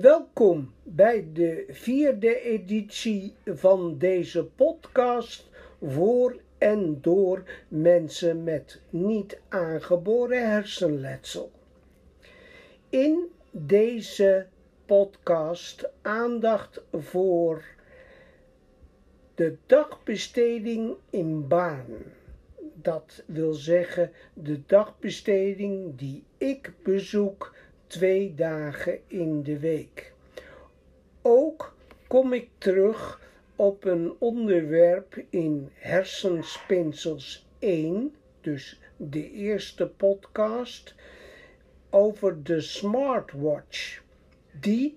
Welkom bij de vierde editie van deze podcast voor en door mensen met niet aangeboren hersenletsel. In deze podcast aandacht voor de dagbesteding in baan. Dat wil zeggen de dagbesteding die ik bezoek twee dagen in de week. Ook kom ik terug op een onderwerp in Hersenspinsels 1, dus de eerste podcast, over de smartwatch. Die,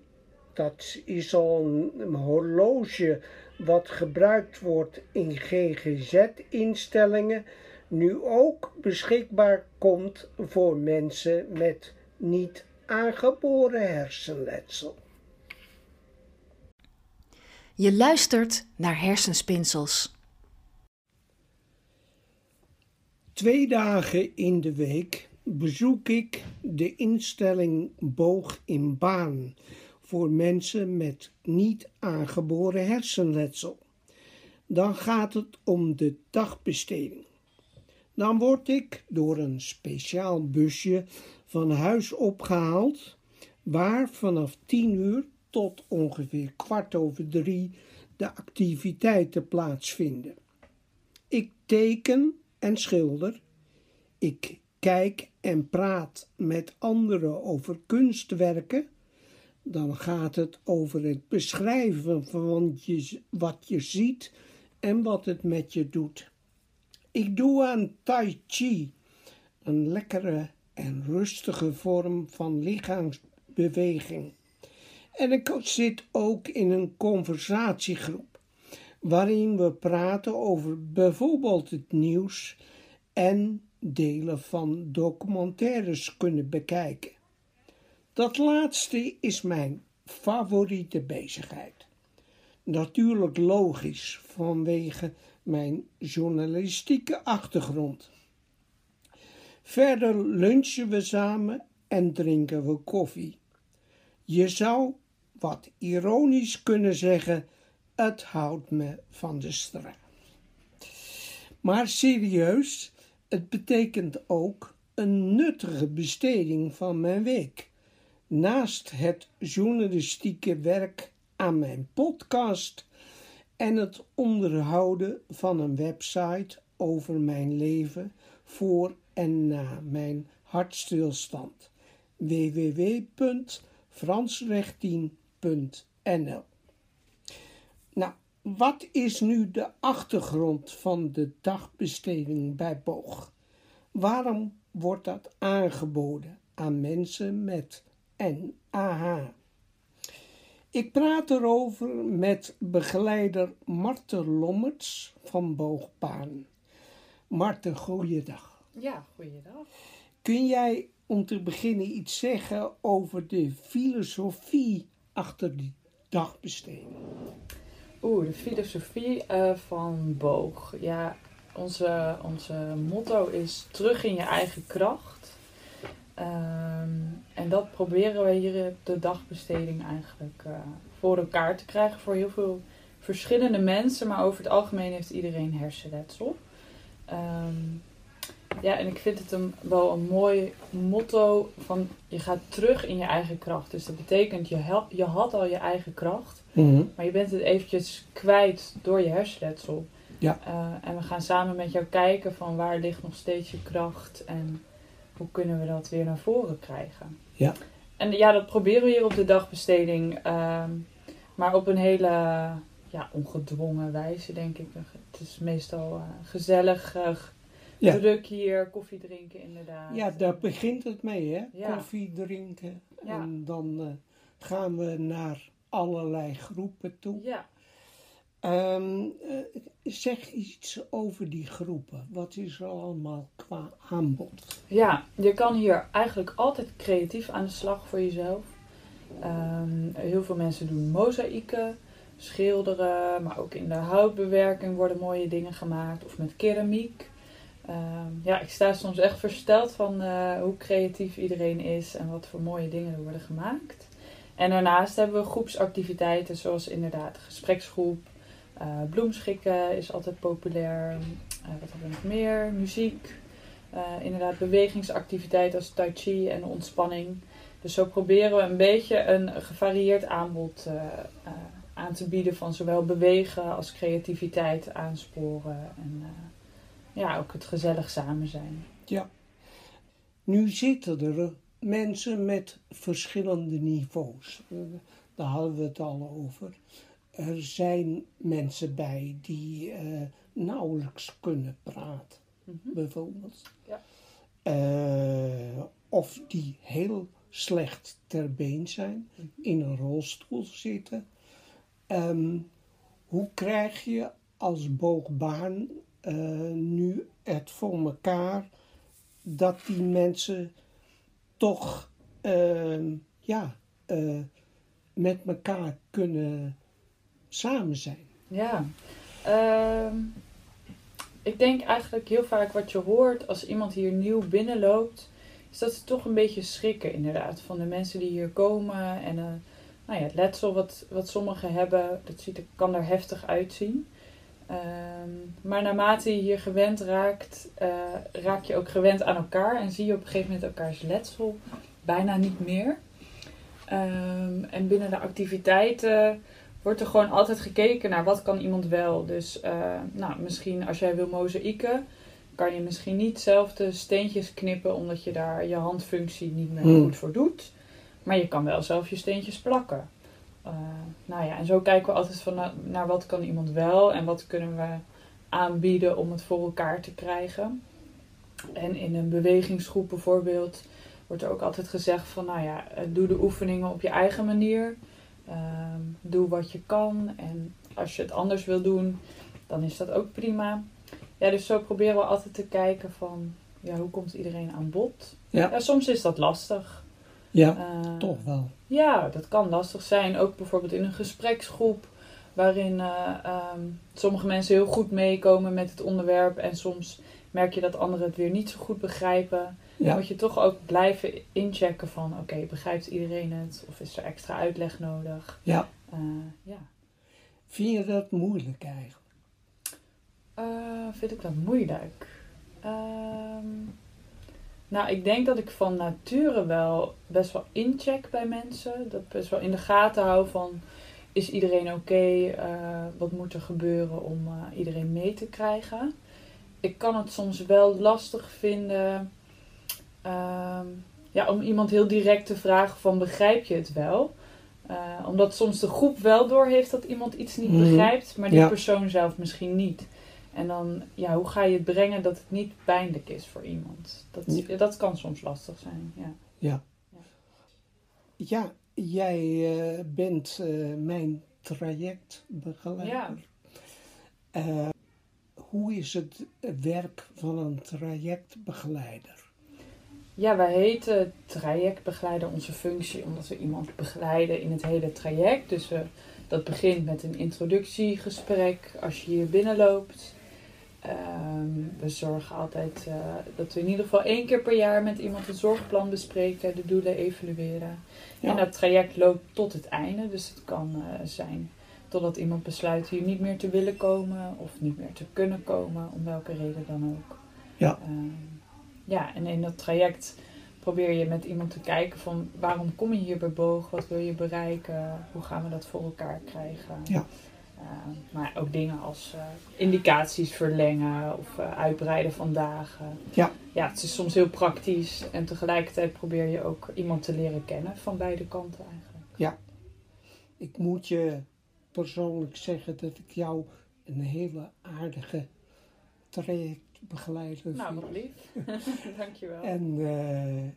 dat is al een horloge wat gebruikt wordt in GGZ-instellingen, nu ook beschikbaar komt voor mensen met niet aangeboren hersenletsel. Je luistert naar Hersenspinsels. Twee dagen in de week bezoek ik de instelling Boog in Baan voor mensen met niet aangeboren hersenletsel. Dan gaat het om de dagbesteding. Dan word ik door een speciaal busje van huis opgehaald, waar vanaf tien uur tot ongeveer kwart over drie de activiteiten plaatsvinden. Ik teken en schilder. Ik kijk en praat met anderen over kunstwerken. Dan gaat het over het beschrijven van wat je ziet en wat het met je doet. Ik doe aan Tai Chi, een lekkere en rustige vorm van lichaamsbeweging. En ik zit ook in een conversatiegroep, waarin we praten over bijvoorbeeld het nieuws en delen van documentaires kunnen bekijken. Dat laatste is mijn favoriete bezigheid. Natuurlijk logisch vanwege mijn journalistieke achtergrond. Verder lunchen we samen en drinken we koffie. Je zou wat ironisch kunnen zeggen: het houdt me van de straat. Maar serieus, het betekent ook een nuttige besteding van mijn week. Naast het journalistieke werk aan mijn podcast en het onderhouden van een website over mijn leven voor en na mijn hartstilstand. www.fransrechtien.nl Nou, wat is nu de achtergrond van de dagbesteding bij Boog? Waarom wordt dat aangeboden aan mensen met NAH? Ik praat erover met begeleider Marten Lommerts van Boogpaan. Marten, goeiedag. Ja, goeiedag. Kun jij om te beginnen iets zeggen over de filosofie achter die dagbesteding? Oeh, de filosofie uh, van Boog. Ja, onze, onze motto is terug in je eigen kracht. Um, en dat proberen we hier op de dagbesteding eigenlijk uh, voor elkaar te krijgen voor heel veel verschillende mensen. Maar over het algemeen heeft iedereen hersenletsel. Um, ja, en ik vind het een, wel een mooi motto van je gaat terug in je eigen kracht. Dus dat betekent je, je had al je eigen kracht, mm maar je bent het eventjes kwijt door je hersenletsel. Ja. Uh, en we gaan samen met jou kijken van waar ligt nog steeds je kracht en hoe kunnen we dat weer naar voren krijgen. Ja. En ja, dat proberen we hier op de dagbesteding, uh, maar op een hele ja, ongedwongen wijze denk ik. Het is meestal uh, gezellig, uh, Ja. druk hier, koffie drinken inderdaad. Ja, daar begint het mee, hè? Ja. Koffie drinken. Ja. En dan eh, gaan we naar allerlei groepen toe. Ja, Ehm, eh, zeg iets over die groepen. Wat is er allemaal qua aanbod? ja, je kan hier eigenlijk altijd creatief aan de slag voor jezelf. Ehm, heel veel mensen doen mozaïeken, schilderen, maar ook in de houtbewerking worden mooie dingen gemaakt of met keramiek. Ehm, ja, ik sta soms echt versteld van eh, hoe creatief iedereen is en wat voor mooie dingen er worden gemaakt. En daarnaast hebben we groepsactiviteiten zoals inderdaad gespreksgroep, uh, bloemschikken is altijd populair. Uh, wat hebben we nog meer? Muziek. Inderdaad bewegingsactiviteiten als tai chi en ontspanning. Dus zo proberen we een beetje een gevarieerd aanbod aan te bieden van zowel bewegen als creativiteit aansporen. En ja, ook het gezellig samen zijn. Ja. Nu zitten er mensen met verschillende niveaus. Daar hadden we het al over. Er zijn mensen bij die uh, nauwelijks kunnen praten, mm -hmm. bijvoorbeeld. Ja. Uh, of die heel slecht ter been zijn, mm -hmm. in een rolstoel zitten. Um, hoe krijg je als boogbaan uh, nu het voor elkaar dat die mensen toch ja, met elkaar kunnen samen zijn. Ja, uh, ik denk eigenlijk heel vaak wat je hoort als iemand hier nieuw binnenloopt, is dat ze toch een beetje schrikken inderdaad van de mensen die hier komen en uh, nou ja, het letsel wat, wat sommigen hebben, dat ziet, kan er heftig uitzien. Um, maar naarmate je hier gewend raakt, uh, raak je ook gewend aan elkaar en zie je op een gegeven moment elkaars letsel bijna niet meer. Um, en binnen de activiteiten wordt er gewoon altijd gekeken naar wat kan iemand wel. Dus uh, nou, misschien als jij wil mozaïeken, kan je misschien niet zelf de steentjes knippen omdat je daar je handfunctie niet meer hmm. goed voor doet. Maar je kan wel zelf je steentjes plakken. Uh, nou ja, en zo kijken we altijd van naar, naar wat kan iemand wel en wat kunnen we aanbieden om het voor elkaar te krijgen. En in een bewegingsgroep bijvoorbeeld wordt er ook altijd gezegd van nou ja, doe de oefeningen op je eigen manier. Ehm, doe wat je kan. En als je het anders wil doen, dan is dat ook prima. Ja, dus zo proberen we altijd te kijken van, ja, hoe komt iedereen aan bod? Ja. soms is dat lastig. Ja, uh, toch wel. Ja, dat kan lastig zijn. Ook bijvoorbeeld in een gespreksgroep, waarin uh, um, sommige mensen heel goed meekomen met het onderwerp en soms merk je dat anderen het weer niet zo goed begrijpen. Dan moet je toch ook blijven inchecken van oké, begrijpt iedereen het? Of is er extra uitleg nodig? Ja. Uh, ja. Vind je dat moeilijk eigenlijk? Uh, vind ik dat moeilijk? Uh, nou, ik denk dat ik van nature wel best wel incheck bij mensen. Dat best wel in de gaten hou van is iedereen oké? Okay? Uh, wat moet er gebeuren om iedereen mee te krijgen? Ik kan het soms wel lastig vinden Ehm, ja, om iemand heel direct te vragen van begrijp je het wel? Uh, omdat soms de groep wel door heeft dat iemand iets niet mhm. begrijpt, maar die persoon zelf misschien niet. En dan, ja, hoe ga je het brengen dat het niet pijnlijk is voor iemand? Dat, ja. dat kan soms lastig zijn, ja. Ja, ja. ja jij uh, bent uh, mijn trajectbegeleider. Ja. hoe is het werk van een trajectbegeleider? Ja, wij heten trajectbegeleider onze functie omdat we iemand begeleiden in het hele traject. Dus we, dat begint met een introductiegesprek als je hier binnenloopt. Um, we zorgen altijd uh, dat we in ieder geval één keer per jaar met iemand een zorgplan bespreken, de doelen evalueren. En dat traject loopt tot het einde, dus het kan uh, zijn totdat iemand besluit hier niet meer te willen komen of niet meer te kunnen komen, om welke reden dan ook. Ja. Um, ja, en in dat traject probeer je met iemand te kijken van waarom kom je hier bij Boog? Wat wil je bereiken? Hoe gaan we dat voor elkaar krijgen? Ja. Uh, maar ook dingen als uh, indicaties verlengen of uh, uitbreiden van dagen. Ja. ja, het is soms heel praktisch en tegelijkertijd probeer je ook iemand te leren kennen van beide kanten eigenlijk. Ja, ik moet je persoonlijk zeggen dat ik jou een hele aardige traject begeleider. Nou, wat lief. Dankjewel. En uh,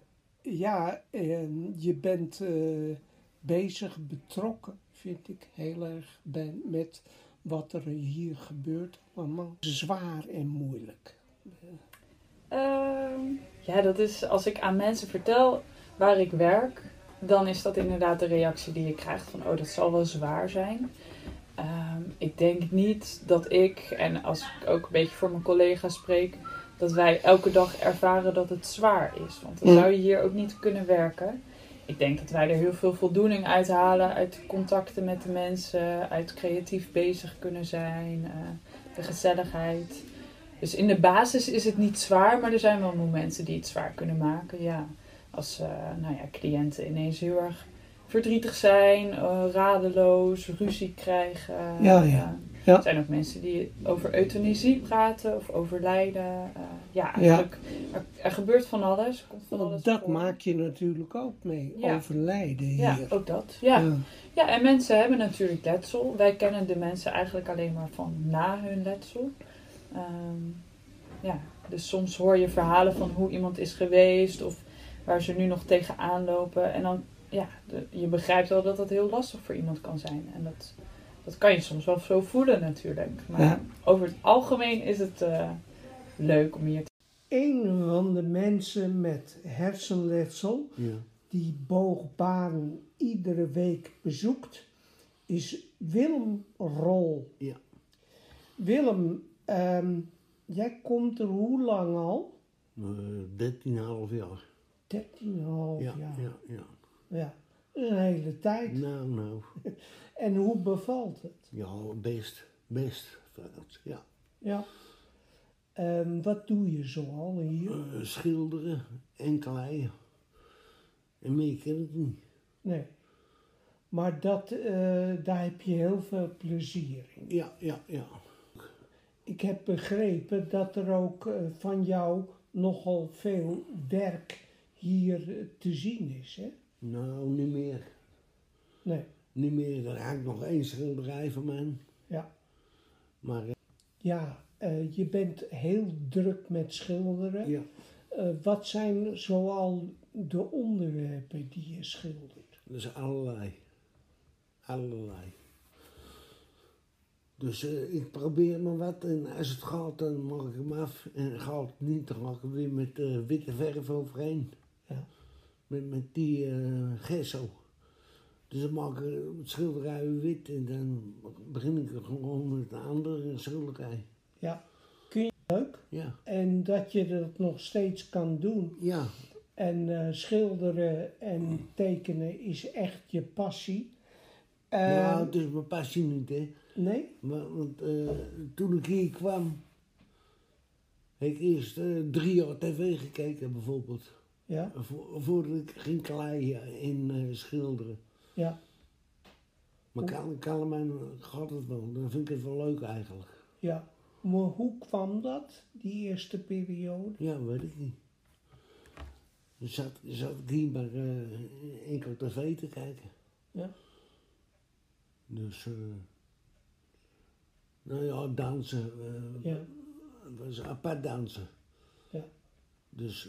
ja, en je bent uh, bezig, betrokken, vind ik heel erg, ben, met wat er hier gebeurt. Allemaal zwaar en moeilijk. Uh, ja, dat is als ik aan mensen vertel waar ik werk, dan is dat inderdaad de reactie die je krijgt van, oh, dat zal wel zwaar zijn. Ehm, ik denk niet dat ik, en als ik ook een beetje voor mijn collega's spreek, dat wij elke dag ervaren dat het zwaar is. Want dan zou je hier ook niet kunnen werken. Ik denk dat wij er heel veel voldoening uit halen uit contacten met de mensen, uit creatief bezig kunnen zijn, uh, de gezelligheid. Dus in de basis is het niet zwaar, maar er zijn wel momenten die het zwaar kunnen maken. Ja. Als uh, nou ja, cliënten ineens heel erg verdrietig zijn, uh, radeloos, ruzie krijgen. Ja, ja. Ja. Er zijn ook mensen die over euthanasie praten of overlijden. Uh, ja, eigenlijk, Er, er, gebeurt van alles. Komt van alles dat maak je natuurlijk ook mee, overlijden hier. Ja, ook dat. Ja. ja. en mensen hebben natuurlijk letsel. Wij kennen de mensen eigenlijk alleen maar van na hun letsel. Um, ja, dus soms hoor je verhalen van hoe iemand is geweest of waar ze nu nog tegenaan lopen. En dan, ja, de, je begrijpt wel dat dat heel lastig voor iemand kan zijn. En dat dat kan je soms wel zo voelen natuurlijk. Maar over het algemeen is het uh, leuk om hier te... Een van de mensen met hersenletsel ja. die Boogbaren iedere week bezoekt, is Willem Rol. Ja. Willem, um, jij komt er hoe lang al? Uh, 13,5 jaar. 13,5 ja, jaar. Ja, ja. ja, een hele tijd. Nou, nou. En hoe bevalt het? Ja, best, best. Ja. Ja. Um, wat doe je zoal hier? Uh, schilderen en kleien. En meer ken ik niet. Nee. Maar dat, uh, daar heb je heel veel plezier in. Ja, ja, ja. Ik heb begrepen dat er ook uh, van jou nogal veel werk hier te zien is, hè? Nou, niet meer. Nee niet meer. Er hangt nog één schilderij van mij. Ja. Maar... Ja, uh, je bent heel druk met schilderen. Ja. Uh, wat zijn zoal de onderwerpen die je schildert? Dus allerlei. Allerlei. Dus ik probeer maar wat en als het gaat dan maak ik hem af. En gaat het niet, dan ga ik weer met witte verf overheen. Ja. Met, met die gesso. Dus dan maak ik het schilderij wit en dan begin ik gewoon met een andere schilderij. Ja, kun je leuk? Ja. En dat je dat nog steeds kan doen. Ja. En uh, schilderen en tekenen is echt je passie. Uh, ja, het is mijn passie niet, hè. Nee? Maar, want uh, toen ik hier kwam, heb ik eerst drie jaar tv gekeken, bijvoorbeeld. Ja. voordat ik ging kleien in schilderen. Ja. Maar Kallemijn gaat het wel. Dan vind ik het wel leuk eigenlijk. Ja. Maar hoe kwam dat, die eerste periode? Ja, weet ik niet. Zat, zat ik hier maar uh, enkel tv te kijken. Ja. Dus, uh, nou ja, dansen. Uh, ja. was apart dansen. Ja. Dus,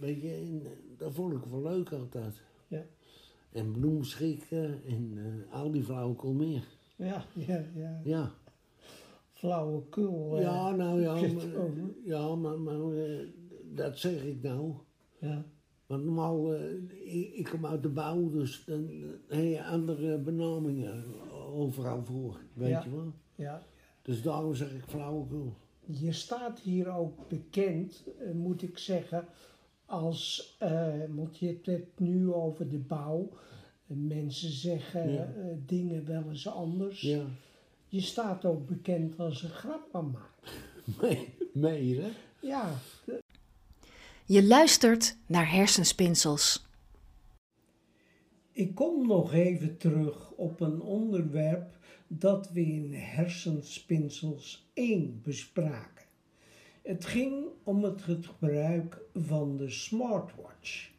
weet je, dat vond ik wel leuk altijd. Ja en bloemschikken en al die flauwekul meer. Ja, ja, ja. Ja. Flauwekul. Uh, ja, nou ja, maar, ja, maar, maar uh, dat zeg ik nou. Ja. Want normaal, ik, ik, kom uit de bouw, dus dan heb je andere benamingen overal voor, weet ja. je wel. Ja. Dus daarom zeg ik flauwekul. Je staat hier ook bekend, moet ik zeggen, als, uh, want je hebt het nu over de bouw. Mensen zeggen ja. uh, dingen wel eens anders. Ja. Je staat ook bekend als een grappenmaker. Nee, meen hè? Ja. Je luistert naar hersenspinsels. Ik kom nog even terug op een onderwerp dat we in hersenspinsels 1 bespraken. Het ging om het gebruik van de smartwatch,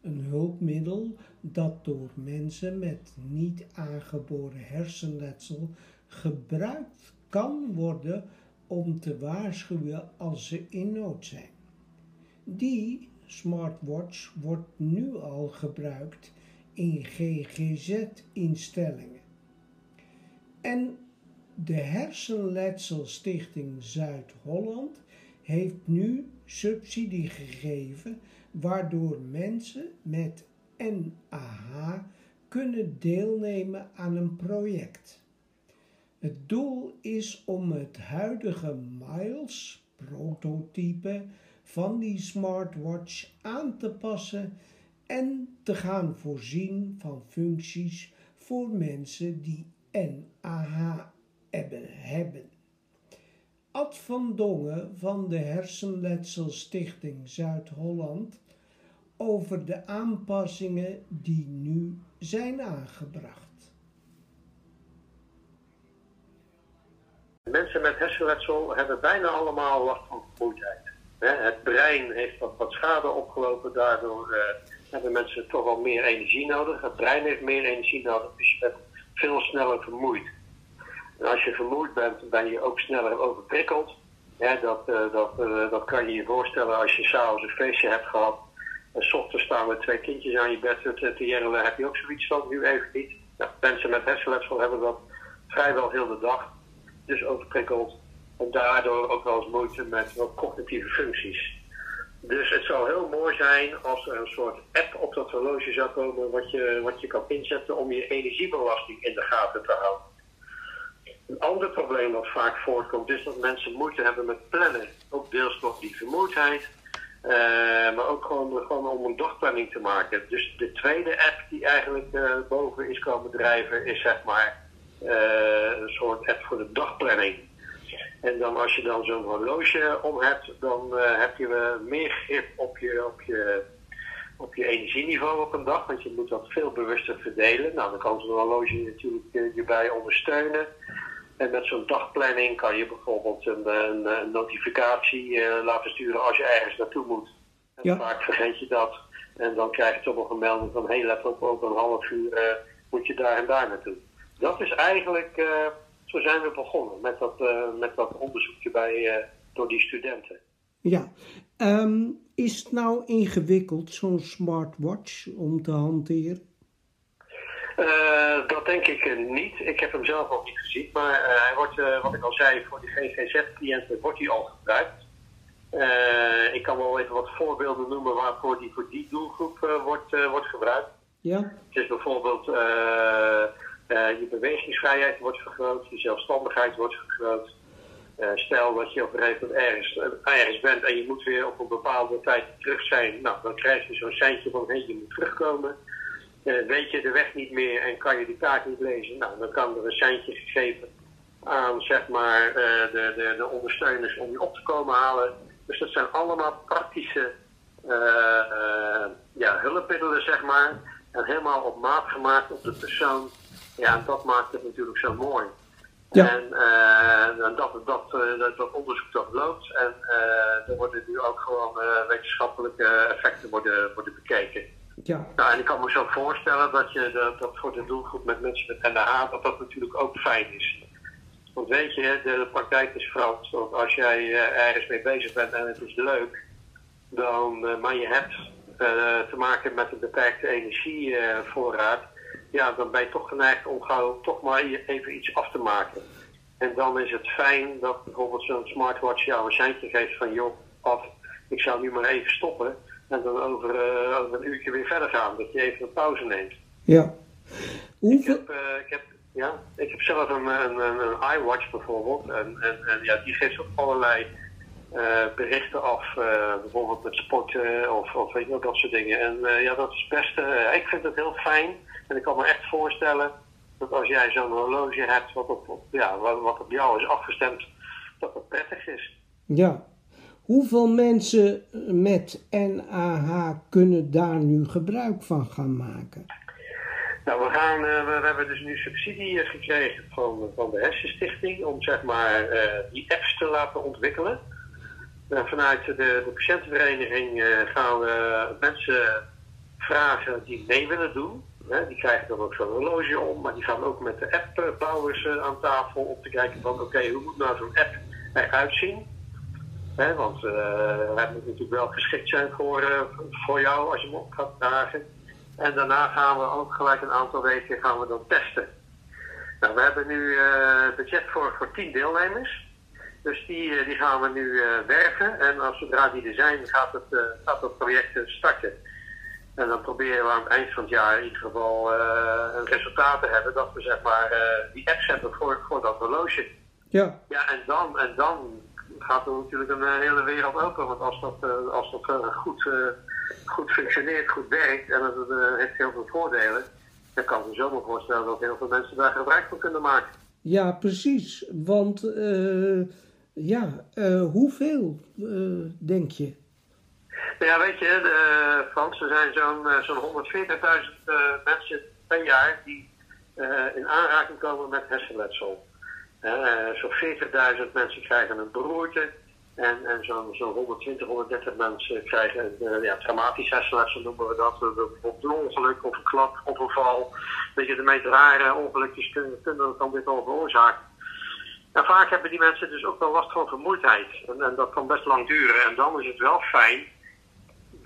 een hulpmiddel dat door mensen met niet aangeboren hersenletsel gebruikt kan worden om te waarschuwen als ze in nood zijn. Die smartwatch wordt nu al gebruikt in GGZ-instellingen. En de Hersenletselstichting Zuid-Holland heeft nu subsidie gegeven waardoor mensen met NAH kunnen deelnemen aan een project. Het doel is om het huidige Miles prototype van die smartwatch aan te passen en te gaan voorzien van functies voor mensen die NAH hebben. Ad van Dongen van de Hersenletselstichting Zuid-Holland over de aanpassingen die nu zijn aangebracht. Mensen met hersenletsel hebben bijna allemaal last van vermoeidheid. Het brein heeft wat, wat schade opgelopen, daardoor uh, hebben mensen toch wel meer energie nodig. Het brein heeft meer energie nodig, dus je bent veel sneller vermoeid. En als je vermoeid bent, ben je ook sneller overprikkeld. dat, uh, dat, uh, dat kan je je voorstellen als je s'avonds een feestje hebt gehad. En s ochtends staan met twee kindjes aan je bed te, te heb je ook zoiets van, nu even niet. Mensen met hersenletsel hebben dat vrijwel heel de dag. Dus overprikkeld. En daardoor ook wel eens moeite met wat cognitieve functies. Dus het zou heel mooi zijn als er een soort app op dat horloge zou komen wat je, wat je kan inzetten om je energiebelasting in de gaten te houden. Een ander probleem dat vaak voorkomt is dat mensen moeite hebben met plannen. Ook deels door die vermoeidheid, uh, maar ook gewoon, gewoon om een dagplanning te maken. Dus de tweede app die eigenlijk uh, boven is komen drijven is zeg maar een soort app voor de dagplanning. En dan als je dan zo'n horloge om hebt, dan uh, heb je meer grip op je, op, je, op je energieniveau op een dag. Want je moet dat veel bewuster verdelen. Nou, dan kan zo'n horloge natuurlijk je bij ondersteunen. En met zo'n dagplanning kan je bijvoorbeeld een, een, een notificatie uh, laten sturen als je ergens naartoe moet. En ja. vaak vergeet je dat. En dan krijg je toch nog een melding van, hé, hey, let op, over een half uur moet je daar en daar naartoe. Dat is eigenlijk zo zijn we begonnen met dat, uh, met dat onderzoekje bij, uh, door die studenten. Ja, um, is het nou ingewikkeld, zo'n smartwatch, om te hanteren? Dat denk ik niet. Ik heb hem zelf nog niet gezien, maar hij wordt, wat ik al zei, voor die GGZ-cliënten wordt hij al gebruikt. ik kan wel even wat voorbeelden noemen waarvoor die voor die doelgroep wordt, wordt gebruikt. Ja. Het is bijvoorbeeld uh, je bewegingsvrijheid wordt vergroot, je zelfstandigheid wordt vergroot. Uh, stel dat je op een gegeven moment ergens, ergens bent en je moet weer op een bepaalde tijd terug zijn. Nou, dan krijg je zo'n seintje van hé, je moet terugkomen. Weet je de weg niet meer en kan je die kaart niet lezen? Nou, dan kan er een seintje gegeven aan zeg maar, de, de, de ondersteuners om je op te komen halen. Dus dat zijn allemaal praktische ja, hulpmiddelen, zeg maar. En helemaal op maat gemaakt op de persoon ja, en dat maakt het natuurlijk zo mooi. Ja. En uh, dat, dat, uh, dat, onderzoek dat loopt en uh, er worden nu ook gewoon wetenschappelijke effecten worden, worden bekeken. Ja. Nou, en ik kan me zo voorstellen dat, je, dat, dat voor de doelgroep met mensen met NDH, dat dat natuurlijk ook fijn is. Want weet je, de, praktijk is Frans. Want als jij ergens mee bezig bent en het is leuk, dan, maar je hebt te maken met een beperkte energievoorraad ja, dan ben je toch geneigd om gauw toch maar even iets af te maken. En dan is het fijn dat bijvoorbeeld zo'n smartwatch jou een seintje geeft van joh, af, ik zou nu maar even stoppen en dan over, uh, over een uurtje weer verder gaan, dat je even een pauze neemt. Ja. Hoeveel... Ik, heb, uh, ik, heb, ja, ik heb zelf een, een, een, een iWatch bijvoorbeeld en, en, en ja, die geeft ook allerlei uh, berichten af, bijvoorbeeld met sporten of, of weet je dat soort dingen. En ja, dat is best, ik vind het heel fijn en ik kan me echt voorstellen dat als jij zo'n horloge hebt wat op, ja, wat, op jou is afgestemd, dat het prettig is. Ja. Hoeveel mensen met NAH kunnen daar nu gebruik van gaan maken? Nou, we, gaan, uh, we, hebben dus nu subsidie gekregen van, van de Hersenstichting om zeg maar uh, die apps te laten ontwikkelen. Uh, vanuit de, de patiëntenvereniging gaan we mensen vragen die mee willen doen die krijgen dan ook zo'n horloge om, maar die gaan ook met de appbouwers uh, aan tafel om te kijken van oké, hoe moet nou zo'n app eruit zien? Hè, want uh, hij moet natuurlijk wel geschikt zijn voor, uh, voor jou als je hem op gaat dragen. En daarna gaan we ook gelijk een aantal weken gaan we dan testen. Nou, we hebben nu budget voor, voor 10 deelnemers. Dus die, die gaan we nu werven. En als zodra die er zijn, gaat het, gaat het project starten. En dan proberen we aan het eind van het jaar in ieder geval uh, een resultaat te hebben dat we zeg maar uh, die app zetten voor, voor dat horloge. Ja. Ja, en dan, en dan gaat er natuurlijk een hele wereld open. Want als dat, als dat goed goed functioneert, goed werkt en het uh, heeft heel veel voordelen, dan kan ik me zo maar voorstellen dat heel veel mensen daar gebruik van kunnen maken. Ja, precies. Want uh, ja, uh, hoeveel denk je? Ja, weet je, de, Frans, er zijn zo'n zo'n 140.000 mensen per jaar die in aanraking komen met hersenletsel. zo'n 40.000 mensen krijgen een beroerte. En, en zo'n zo 120, 130 mensen krijgen uh, ja, traumatisch hersenletsel noemen we dat. Bijvoorbeeld een ongeluk of een klap of een val. Dat je de meest rare ongelukjes kunnen, kunnen kan dit al veroorzaken. En vaak hebben die mensen dus ook wel last van vermoeidheid. En, en dat kan best lang duren. En dan is het wel fijn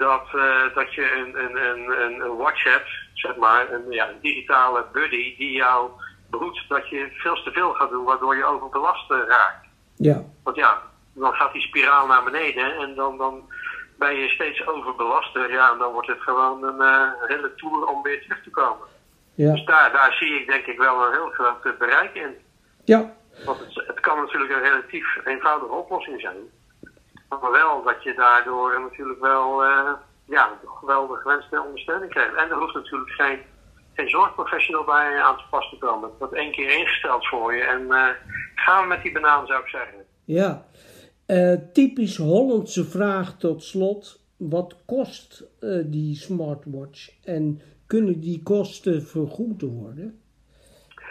dat, uh, dat je een, een, een, een watch hebt, zeg maar, een, ja, een digitale buddy die jou behoedt dat je veel te veel gaat doen, waardoor je overbelast raakt. Ja. Want ja, dan gaat die spiraal naar beneden en dan, dan ben je steeds overbelast. Ja, en dan wordt het gewoon een uh, hele tour om weer terug te komen. Ja. Dus daar, daar zie ik denk ik wel een heel groot bereik in. Ja. Want het, het kan natuurlijk een relatief eenvoudige oplossing zijn. Maar wel dat je daardoor natuurlijk wel, uh, ja, wel de gewenste ondersteuning krijgt. En er hoeft natuurlijk geen, geen zorgprofessional bij aan te pas te komen. Het wordt één keer ingesteld voor je en uh, gaan we met die banaan zou ik zeggen. Ja, uh, typisch Hollandse vraag tot slot. Wat kost die smartwatch en kunnen die kosten vergoed worden?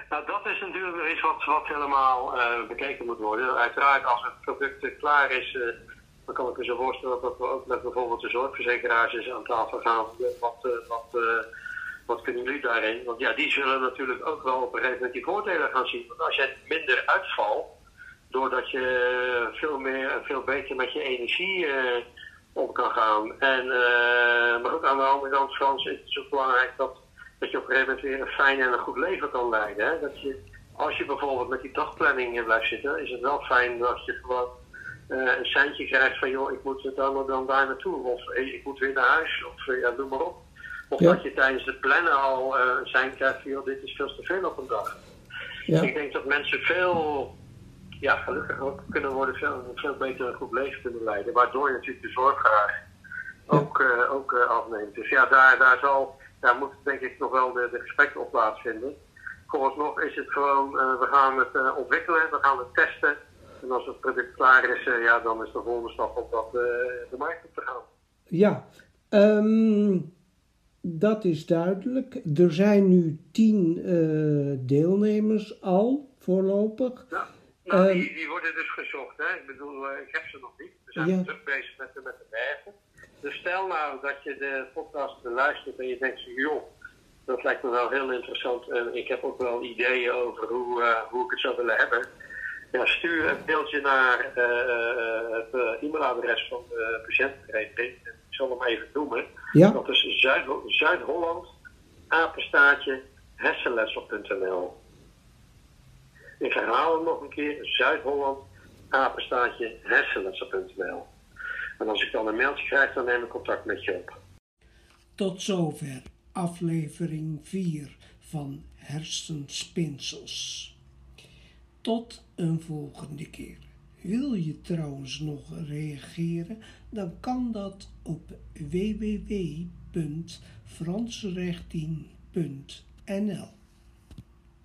Nou, dat is natuurlijk iets wat, wat helemaal uh, bekeken moet worden. Uiteraard, als het product klaar is, dan kan ik me zo voorstellen dat we ook met bijvoorbeeld de zorgverzekeraars aan tafel gaan. Wat, wat, wat kunnen jullie daarin? Want ja, die zullen natuurlijk ook wel op een gegeven moment die voordelen gaan zien. Want als jij minder uitvalt, doordat je veel meer en veel beter met je energie uh, om kan gaan. En, maar ook aan de andere kant, Frans, is het zo belangrijk dat, dat je op een gegeven moment weer een fijn en een goed leven kan leiden. Hè? Dat je, als je bijvoorbeeld met die dagplanning blijft zitten, is het wel fijn dat je gewoon een seintje krijgt van joh, ik moet dan, dan daar naartoe. Of hey, ik moet weer naar huis. Of ja, noem maar op. Of ja. dat je tijdens het plannen al een sein krijgt van joh, dit is veel te veel op een dag. Ja. Ik denk dat mensen veel ja, gelukkig ook kunnen worden veel, veel beter een goed leven kunnen leiden. Waardoor je natuurlijk de zorgvraag ook, uh, ook uh, afneemt. Dus ja, daar, daar, zal, daar moet denk ik nog wel de, de gesprekken op plaatsvinden. Vooralsnog is het gewoon, uh, we gaan het ontwikkelen, we gaan het testen. En als het product klaar is, ja, dan is de volgende stap om dat de markt op te gaan. Ja, um, dat is duidelijk. Er zijn nu tien deelnemers al, voorlopig. Ja. Nou, die, die, worden dus gezocht. Hè? Ik bedoel, ik heb ze nog niet. We zijn ja. terug bezig met de, met de bergen. Dus stel nou dat je de podcast beluistert en je denkt, joh, dat lijkt me wel heel interessant. En ik heb ook wel ideeën over hoe, uh, hoe ik het zou willen hebben. Ja, stuur een beeldje naar uh, het e-mailadres van de patiëntenvereniging. Ik zal hem even noemen. Ja. Dat is Zuid, Zuid-Holland, apenstaartje, hersenletsel.nl. Ik herhaal hem nog een keer. Zuid-Holland, apenstaatje, hersenletsel.nl. En als ik dan een mailtje krijg, dan neem ik contact met je op. Tot zover aflevering 4 van Hersenspinsels. Tot een volgende keer. Wil je trouwens nog reageren, dan kan dat op www.fransrechtien.nl.